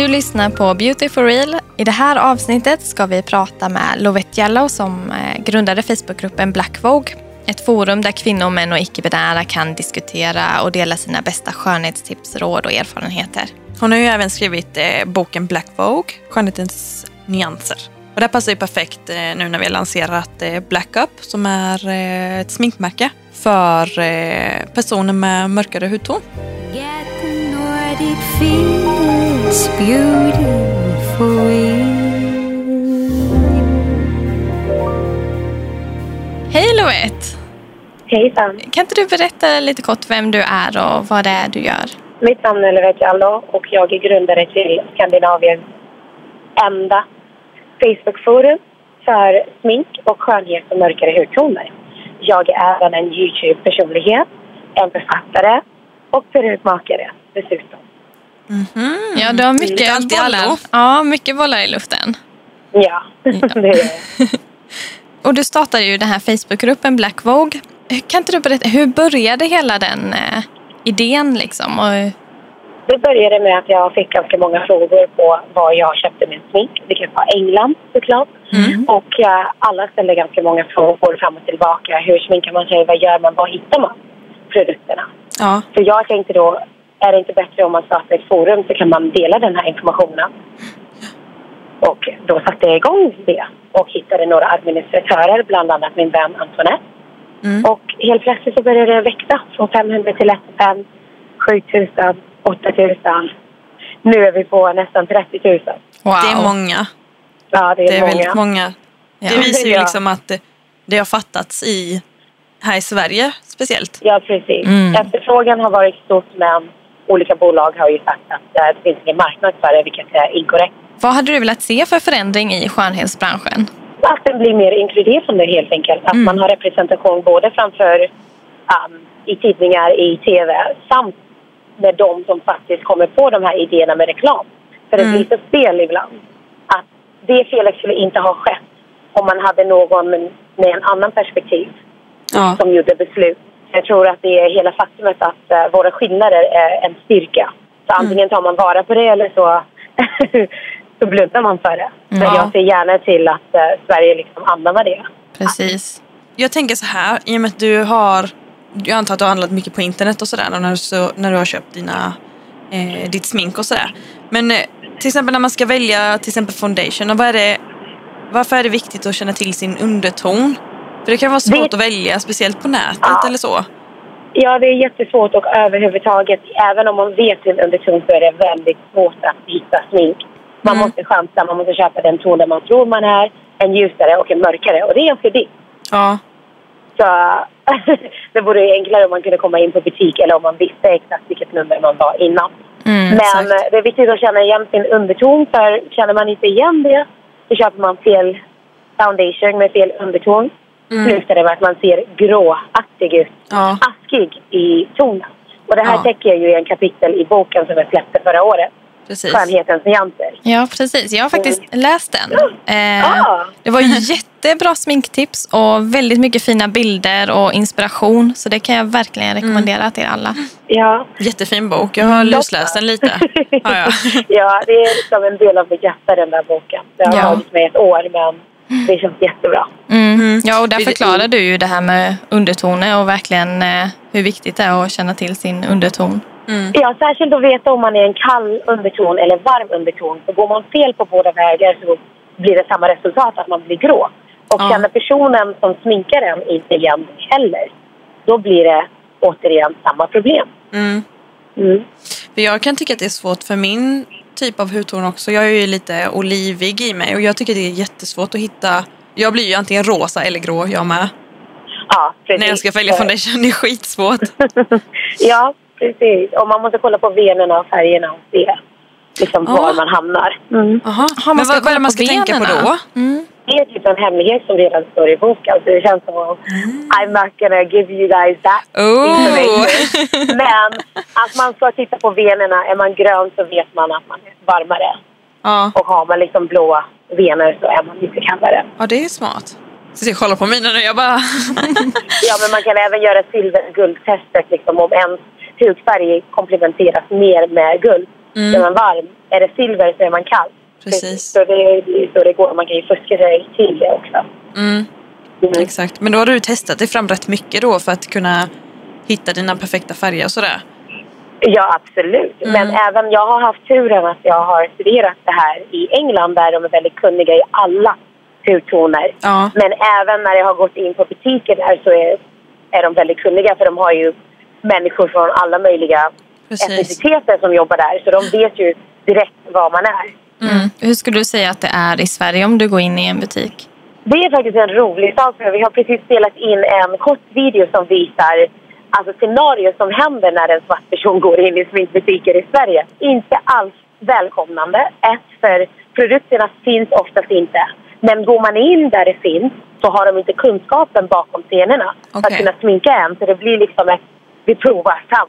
Du lyssnar på Beauty for real. I det här avsnittet ska vi prata med Lovette Jallow som eh, grundade Facebookgruppen Black Vogue. Ett forum där kvinnor, män och icke-binära kan diskutera och dela sina bästa skönhetstips, råd och erfarenheter. Hon har ju även skrivit eh, boken Black Vogue, skönhetens nyanser. Och det passar ju perfekt eh, nu när vi har lanserat Black Up som är ett sminkmärke för personer med mörkare hudton. It feels beautiful. Hej Lovette! Hejsan. Kan inte du berätta lite kort vem du är och vad det är du gör? Mitt namn är Lovette Jallow och jag är grundare till Skandinaviens enda Facebookforum för smink och skönhet och mörkare hudtoner. Jag är även en Youtube-personlighet, en författare och perukmakare dessutom. Ja, du har mycket bollar. Ja, mycket bollar i luften. Ja, det är jag. Och du startade ju den här Facebookgruppen Black Vogue. Kan inte du berätta, hur började hela den eh, idén liksom? Och, Det började med att jag fick ganska många frågor på var jag köpte min smink. Vilket var England såklart. Och eh, alla ställde ganska många frågor fram och tillbaka. Hur sminkar man sig? Vad gör man? Var hittar man produkterna? Ja. Så jag tänkte då, är det inte bättre om man startar ett forum så kan man dela den här informationen. Och då satte jag igång det och hittade några administratörer, bland annat min vän Antoinette. Mm. Och helt plötsligt så började det växa från 500 till 1 5, 7000, 8000. Nu är vi på nästan 30 000. wow. Det är många. Ja, det är, Det är många. väldigt många. Ja. Det visar ju liksom att det, det har fattats i, här i Sverige speciellt. Ja, precis. Mm. Efterfrågan har varit stort men olika bolag har ju sagt att eh, det finns ingen marknad för det, vilket är inkorrekt. Vad hade du velat se för förändring i skönhetsbranschen? Att den blir mer inkluderande helt enkelt. Att man har representation både framför um, i tidningar, i tv samt med de som faktiskt kommer på de här idéerna med reklam. För det blir så fel ibland. Att det felet skulle inte ha skett om man hade någon med, med en annan perspektiv Ja. som gjorde beslut. Jag tror att det är hela faktumet att eh, våra skillnader är en styrka. Så antingen tar man vara på det eller så, så blundar man för det. Men Ja. jag ser gärna till att eh, Sverige liksom anammar det. Precis. Jag tänker så här, i och med att du har, jag antar att du har handlat mycket på internet och sådär när, du så, när du har köpt dina, eh, ditt smink och sådär. Men eh, till exempel när man ska välja till exempel foundation, vad är det, varför är det viktigt att känna till sin underton? För det kan vara svårt Det- att välja, speciellt på nätet Ja. eller så. Ja, det är jättesvårt och överhuvudtaget, även om man vet sin underton så är det väldigt svårt att hitta smink. Man Mm. måste chansa, man måste köpa den ton där man tror man är, en ljusare och en mörkare. Och det är ganska dyrt. Ja, Så det vore ju enklare om man kunde komma in på butik eller om man visste exakt vilket nummer man var innan. Mm, Men exakt. eh, det är viktigt att känna igen sin underton för känner man inte igen det så köper man fel foundation med fel underton. Slutar det med att man ser gråaktig ut, Ja. askig i tonen. Och det här Ja. täcker jag ju i en kapitel i boken som jag släppte förra året. precis. Skönhetens nyanser. Ja, precis. Jag har faktiskt läst den. Eh, Ah. Det var jättebra sminktips och väldigt mycket fina bilder och inspiration. Så det kan jag verkligen rekommendera till alla. Ja. Jättefin bok, jag har lusläst den lite. Ja, ja. ja, det är liksom en del av mitt hjärta den där boken. Det har Ja. tagit mig ett år men det känns jättebra. Mm. Ja, och där förklarar du ju det här med undertoner och verkligen eh, hur viktigt det är att känna till sin underton. Ja, särskilt att veta om man är en kall underton eller varm underton. Så går man fel på båda vägar så blir det samma resultat, att man blir grå. Och Ja. känner personen som sminkar en inte igen heller, då blir det återigen samma problem. Mm. Mm. För jag kan tycka att det är svårt för min typ av hudton också. Jag är ju lite olivig i mig och jag tycker det är jättesvårt att hitta. Jag blir ju antingen rosa eller grå jag med. Ja, precis. När jag ska välja foundation, det är skitsvårt. ja, precis. Och man måste kolla på venerna och färgerna och se liksom Ja. var man hamnar. Mm. Jaha, men man ska vad, är det man ska tänka på då? Mm. Det är typ en hemlighet som redan står i boken. Så det känns som att I'm not gonna give you guys that Oh. information. Men att man ska titta på venerna. Är man grön så vet man att man är varmare. Ja. Och har man liksom blå vener så är man lite kallare. ja, det är smart. Så jag kollar på mina nu, jag bara... Ja, men man kan även göra silver-guldtestet liksom om ens hudfärg komplementeras mer med guld. Mm. Är man varm är det silver så är man kall. Precis. Så det är så det går. Man kan ju fuska sig till det också. Mm, Mm. exakt. Men då har du testat dig fram rätt mycket då för att kunna hitta dina perfekta färger och sådär. Ja, absolut. Mm. Men även jag har haft turen att jag har studerat det här i England där de är väldigt kunniga i alla hudtoner. Ja, Men även när jag har gått in på butiker där så är, är de väldigt kunniga för de har ju människor från alla möjliga precis. etniciteter som jobbar där. Så de vet ju direkt vad man är. Mm. Hur skulle du säga att det är i Sverige om du går in i en butik? Det är faktiskt en rolig sak. Vi har precis spelat in en kort video som visar alltså scenarier som händer när en svart person går in i sminkbutiker i Sverige. Inte alls välkomnande. Ett, för produkterna finns oftast inte. Men går man in där det finns så har de inte kunskapen bakom scenerna för Okej. att kunna sminka en. Så det blir liksom ett vi provar fram.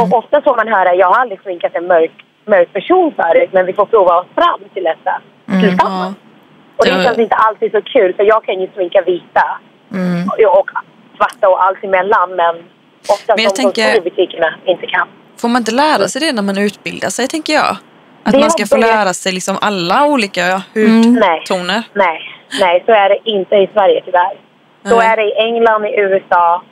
Och ofta får man höra jag har aldrig sminkat en mörk, mörk person förut men vi får prova oss fram till detta tillsammans. Ja. Och det Det- känns inte alltid så kul för jag kan ju sminka vita Mm. och, och svarta och allt emellan men ofta Men jag som tänker- i butikerna inte kan. Får man inte lära sig det när man utbildar sig tänker jag? Att Det man ska få börjat- lära sig liksom alla olika Nej. hudtoner. Nej, nej, så är det inte i Sverige tyvärr. Så Nej. är det i England, i USA,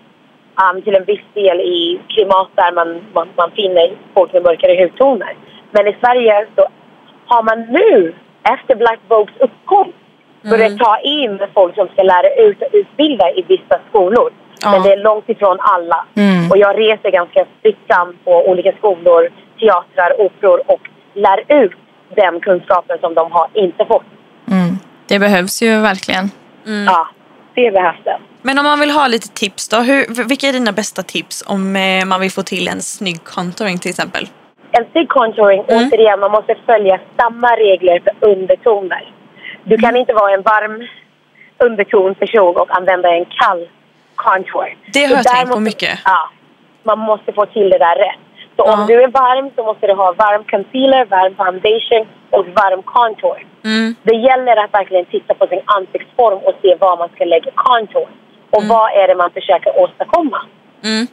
um, till en viss del i klimat där man, man, man finner folk med mörkare hudtoner. Men i Sverige så har man nu, efter Black Vogues uppkomst, börjat ta in folk som ska lära ut och utbilda i vissa skolor. Ja. Men det är långt ifrån alla. Mm. Och jag reser ganska fritt fram på olika skolor, teatrar, operor och lär ut den kunskapen som de har inte fått. Mm. Det behövs ju verkligen. Ja, det behövs det. Men om man vill ha lite tips då. Hur, vilka är dina bästa tips om eh, man vill få till en snygg contouring till exempel? En stick contouring, Mm. återigen, man måste följa samma regler för undertoner. Du Mm. kan inte vara en varm undertonperson och använda en kall contour. Det har Så jag tänkt på måste- mycket. Ja, man måste få till det där rätt. Så Ja. om du är varm så måste du ha varm concealer, varm foundation och varm contour. Mm. Det gäller att verkligen titta på sin ansiktsform och se var man ska lägga contour. Och vad är det man försöker åstadkomma. Mm.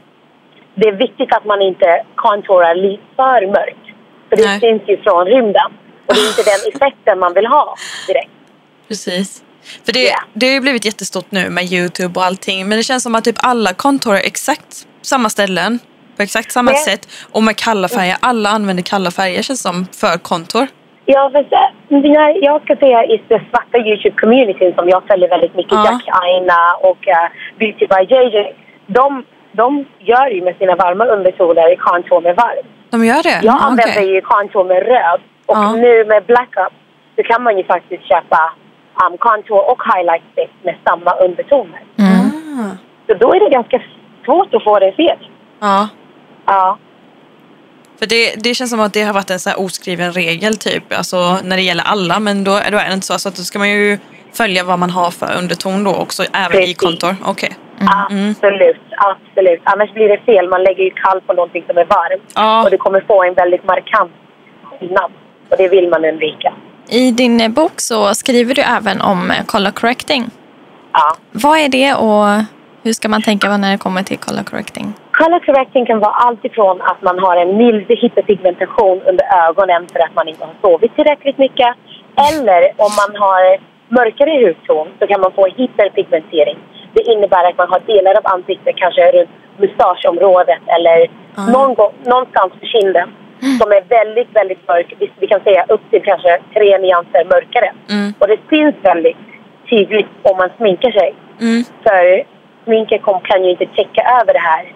Det är viktigt att man inte contourar lite för mörkt. För det Nej. syns ju från rymden. Och det är inte den effekten man vill ha direkt. Precis. För det, Ja. det har ju blivit jättestort nu med Youtube och allting. Men det känns som att typ alla contourar exakt samma ställen. På exakt samma Nej. sätt. Och med kalla färger. Alla använder kalla färger känns som för contour. Ja, för så, jag, ska säga i den svarta Youtube-communityn som jag följer väldigt mycket, Ja. Jack Aina och uh, Beauty by JJ. De, de gör ju med sina varma undertoner contour med varm. De gör det? Jag Ah, använder okej. ju contour med röd. Och Ja. nu med Black Up så kan man ju faktiskt köpa um, contour och highlight stick med samma undertoner. Ah. Så då är det ganska svårt att få det fel. Ja. Ja. För det, det känns som att det har varit en så här oskriven regel typ. Alltså när det gäller alla. Men då, då är det inte så. Så att då ska man ju följa vad man har för underton då också. Även i Precis. contour. Okej. Mm. Absolut, absolut. Annars blir det fel. Man lägger ju kall på någonting som är varmt. Ja. Och du kommer få en väldigt markant skillnad. Och det vill man undvika. I din eh, bok så skriver du även om eh, color correcting. Ja. Vad är det och hur ska man tänka när det kommer till color correcting? Color correcting kan vara allt ifrån att man har en mild hyperpigmentation under ögonen för att man inte har sovit tillräckligt mycket. Eller om man har mörkare hudton så kan man få hyperpigmentering. Det innebär att man har delar av ansiktet, kanske runt mustaschområdet eller någon gång, någonstans på kinden som är väldigt, väldigt mörk. Vi, vi kan säga upp till kanske tre nyanser mörkare. Mm. Och det syns väldigt tydligt om man sminkar sig. Mm. För sminket kan ju inte täcka över det här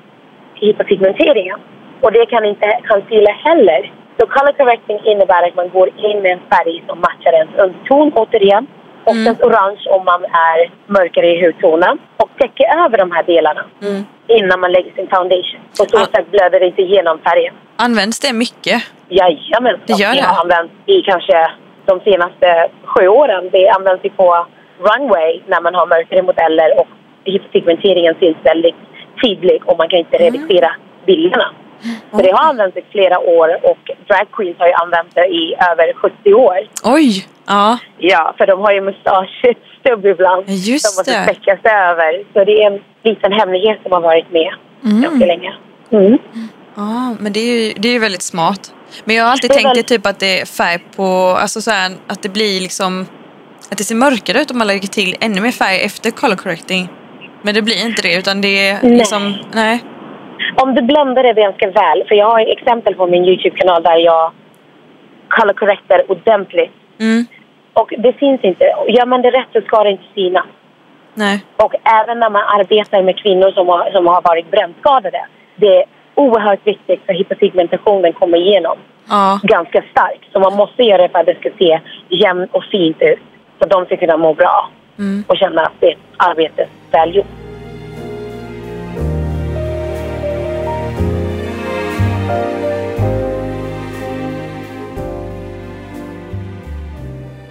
hyperpigmenteringen. Och det kan inte concealer heller. Så color correcting innebär att man går in med en färg som matchar ens underton återigen. Oftast orange om man är mörkare i hudtonen. Och täcker över de här delarna Mm. innan man lägger sin foundation. På så Ah. sätt blöder det inte igenom färgen. Används det mycket? Jajamensan. Det gör Det det? har använts i kanske de senaste sju åren. Det används ju på runway när man har mörkare modeller och hyperpigmenteringen syns väldigt tydlig och man kan inte redigera bilderna. Så det har använts i flera år och drag queens har ju använt det i över 70 år. Oj! Ja. Ja, för de har ju mustaschstubb ibland Just som måste det. över. Så det är en liten hemlighet som har varit med ganska länge. Mm. Ja, men det är ju det är ju väldigt smart. Men jag har alltid Det tänkt väl- det typ att det är färg på, alltså så här, att det blir liksom, att det ser mörkare ut om man lägger till ännu mer färg efter color correcting. Men det blir inte det utan det är Nej. liksom, nej. Om du bländar det ganska väl, för jag har exempel på min YouTube-kanal där jag color correctar ordentligt. Mm, Och det syns inte. Gör man det rätt så ska det inte synas. nej. Och även när man arbetar med kvinnor som har, som har varit brännskadade. Det oerhört viktigt för hyperpigmentationen kommer igenom Ja, ganska starkt. Så man måste göra det för att det ska se jämnt och fint ut. Så de ska kunna må bra Mm. och känna att det är väl gjort.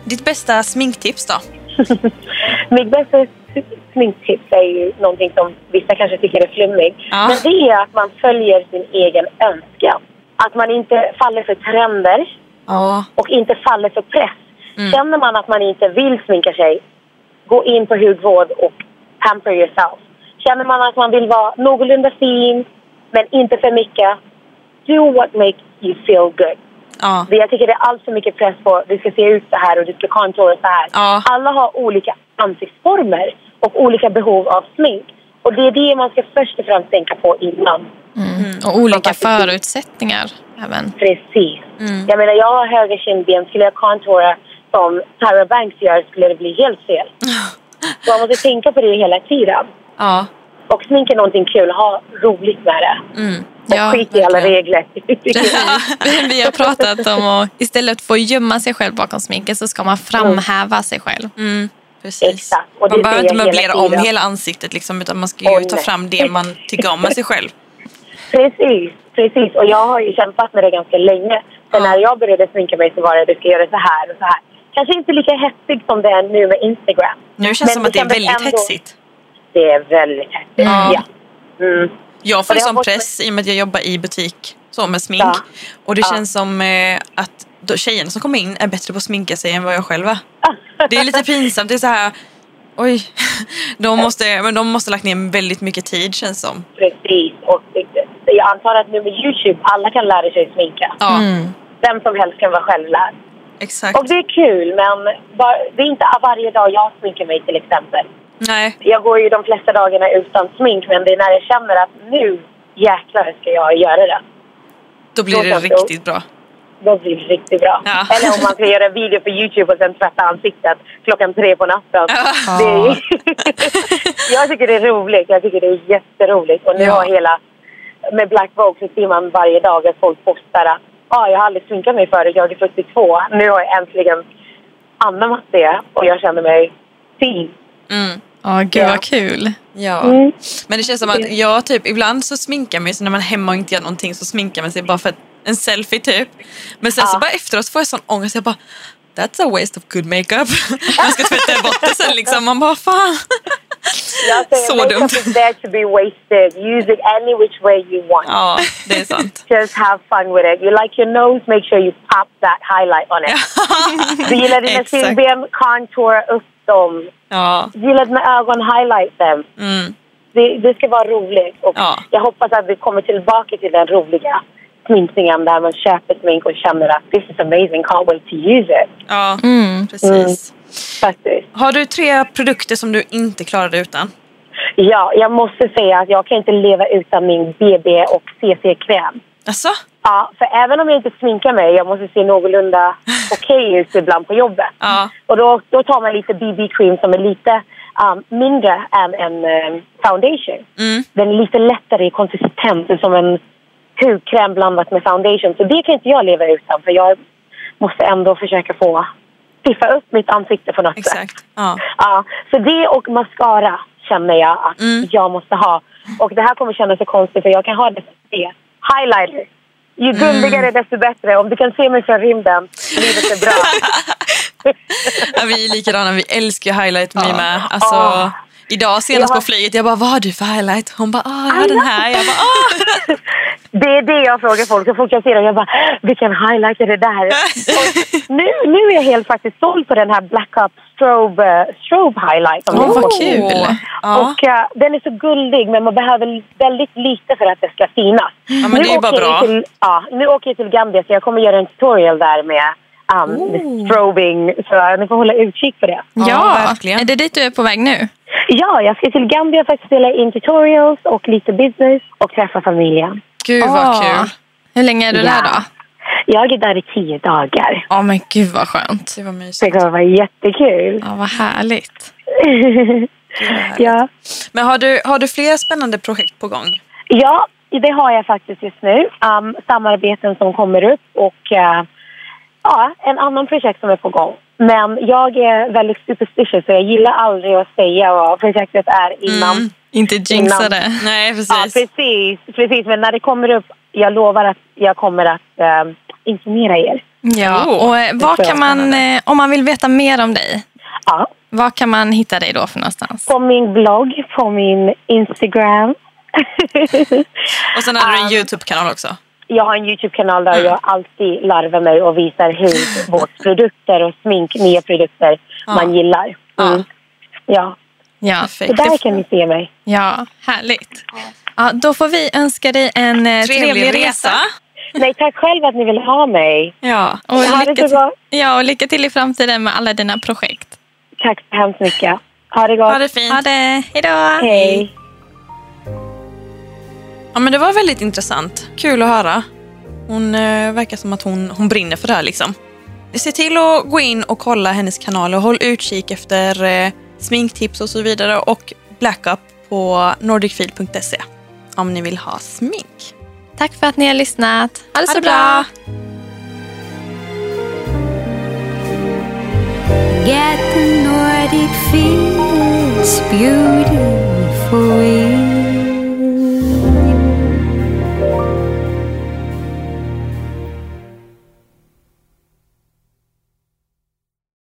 Ditt bästa sminktips då? Mitt bästa sminktips är ju någonting som vissa kanske tycker är flummigt. Ja. Men det är att man följer sin egen önskan. Att man inte faller för trender Ja. och inte faller för press. Mm. Känner man att man inte vill sminka sig, gå in på hudvård och pamper yourself. Känner man att man vill vara någorlunda fin, men inte för mycket, do what makes you feel good. Ja. Jag tycker det är allt för mycket press på du ska se ut så här och du ska contoura så här. Ja. Alla har olika ansiktsformer och olika behov av smink. Och det är det man ska först och främst tänka på innan. Och olika förutsättningar även. Precis. Mm. Jag menar, jag har höga kindben. Skulle jag contoura som Tyra Banks gör skulle det bli helt fel. Så man måste tänka på det hela tiden. Ja. Och smink är någonting kul. Ha roligt med det. Mm. Och Ja, skit i alla regler. Vi- Vi har pratat om att istället för att gömma sig själv bakom sminket så ska man framhäva sig själv. Mm. Precis. Exakt. Och Man behöver inte jag hela möblera om hela ansiktet liksom, utan man ska ju Åh, ta fram det man tycker om med sig själv. Precis, precis. Och jag har ju kämpat med det ganska länge. För Ja. när jag började sminka mig så var det du ska göra så här och så här. Kanske inte lika hetsigt som det är nu med Instagram. Nu känns det Men som det att det är väldigt ändå- hetsigt. Det är väldigt hetsigt. Ja. Ja. Mm. Jag får sån press i och med att jag jobbar i butik så med smink. Ja. Och det Ja. känns som eh, att då tjejerna som kommer in är bättre på att sminka sig än vad jag själv är. Det är lite pinsamt. Det är så här, oj. De måste, men de måste lagt ner väldigt mycket tid känns som. Precis. Och jag antar att nu med Youtube, alla kan lära sig sminka. Ja, Mm. Vem som helst kan vara självlärd. exakt. Och det är kul, men det är inte varje dag jag sminkar mig till exempel. Nej, Jag går ju de flesta dagarna utan smink, men det är när jag känner att nu jäklar ska jag göra det. då blir Då det det- riktigt bra. Då blir det riktigt bra. Ja. Eller om man ska göra en video för Youtube och sen tvätta ansiktet klockan tre på natten. Ja. Det är, jag tycker det är roligt. Jag tycker det är jätteroligt. Och nu Ja. har hela... Med Black Vogue så ser man varje dag att folk postar att ah, jag har aldrig sminkat mig förut, jag är 42. Nu har jag äntligen anammat det och jag känner mig fin. Mm. Ja, gud Ja. vad kul. Ja. Mm. Men det känns som att jag typ, ibland så sminkar man sig när man är hemma och inte gör någonting så sminkar man sig bara för att- en selfie typ. Men sen så Ja. bara efteråt så får jag sån ångest. Jag bara, that's a waste of good makeup. man ska tvätta bort det sen liksom. Man bara, fan. Så makeup dumt. is there to be wasted. Use it any which way you want. Ja, det är sant. Just have fun with it. You like your nose, make sure you pop that highlight on it. Du gillar dina kindben, contour upp dem. Ja. Du gillar dina ögon, highlight them. Mm. Det, det ska vara roligt. Och Ja. Jag hoppas att vi kommer tillbaka till den roliga sminkningen där man köper smink och känner att this is amazing, can't wait to use it. Ja, Mm. precis. Faktiskt. Har du tre produkter som du inte klarade utan? Ja, jag måste säga att jag kan inte leva utan min BB och CC-kräm. Alltså? Ja, för även om jag inte sminkar mig, jag måste se någorlunda okej ut ibland på jobbet. Ja. Och då, då tar man lite BB-cream som är lite um, mindre än en um, foundation. Mm. Den är lite lättare i konsistens, som en hudkräm blandat med foundation. Så det kan inte jag leva utan, för jag måste ändå försöka få piffa upp mitt ansikte på något sätt. Exakt. Ja. Ja, så det och mascara känner jag att Mm. jag måste ha. Och det här kommer kännas så konstigt för jag kan ha det som det. Highlighter. Ju Mm. gulligare desto bättre. Om du kan se mig från rymden, livet är bra. Ja, vi är likadana, vi älskar highlight me med. Alltså, Ja. Idag senast Ja. på flyget, jag bara, vad har du för highlight? Hon bara, ah, jag har den här. Jag bara, ah. Det är det jag frågar folk. Så folk jag ser dem, jag bara, vilken highlight är det där? Nu, nu är jag helt faktiskt såld på den här Black Up Strobe, eh, strobe highlight. Åh, jag har vad kul. Ja. Och eh, den är så guldig men man behöver väldigt lite för att det ska synas. Ja, men det är bara jag bra. Till, ja, nu åker jag till Gambia så jag kommer göra en tutorial där med, um, strobing. Så ni får hålla utkik på det. Ja, Ja, verkligen. är det dit du är på väg nu? Ja, jag ska till Gambia för att spela in tutorials och lite business och träffa familjen. Gud vad kul. Hur länge är du Ja. där då? Jag är där i tio dagar. Ja, men gud vad skönt. Det var Det mysigt. kommer vara jättekul. Ja, vad härligt. ja. Men har du, har du fler spännande projekt på gång? ja, det har jag faktiskt just nu. Um, samarbeten som kommer upp och uh, ja, en annan projekt som är på gång. Men jag är väldigt superstitious så jag gillar aldrig att säga vad projektet är innan. Mm. Inte jinxa Innan. det. Nej, Ja, precis. precis, precis. Men när det kommer upp, jag lovar att jag kommer att uh, informera er. Ja, och eh, jag kan man, eh, om man vill veta mer om dig, Ja, var kan man hitta dig då för någonstans? på min blogg, på min Instagram. Och sen hade du en Um, YouTube-kanal också. Jag har en Youtube-kanal där jag alltid larvar mig och visar hur vårt produkter och smink, nya produkter Ja. man gillar. Mm. Ja, Ja, så Perfekt. där kan ni se mig. ja härligt. Ja, då får vi önska dig en eh, trevlig, resa. Nej, tack själv att ni vill ha mig. Ja. Och Ha lycka, så till, ja, och lycka till i framtiden med alla dina projekt. Tack så hemskt mycket. Ha det gott. Ha det fint. Ha det, hej då! Hej. Ja, men det var väldigt intressant. Kul att höra. Hon eh, verkar som att hon, hon brinner för det här. Liksom. Se till att gå in och kolla hennes kanal och håll utkik efter eh, sminktips och så vidare och blackup på nordicfield.se om ni vill ha smink. Tack för att ni har lyssnat. Ha det Ha så det bra. bra. Get the Nordic feels beautiful.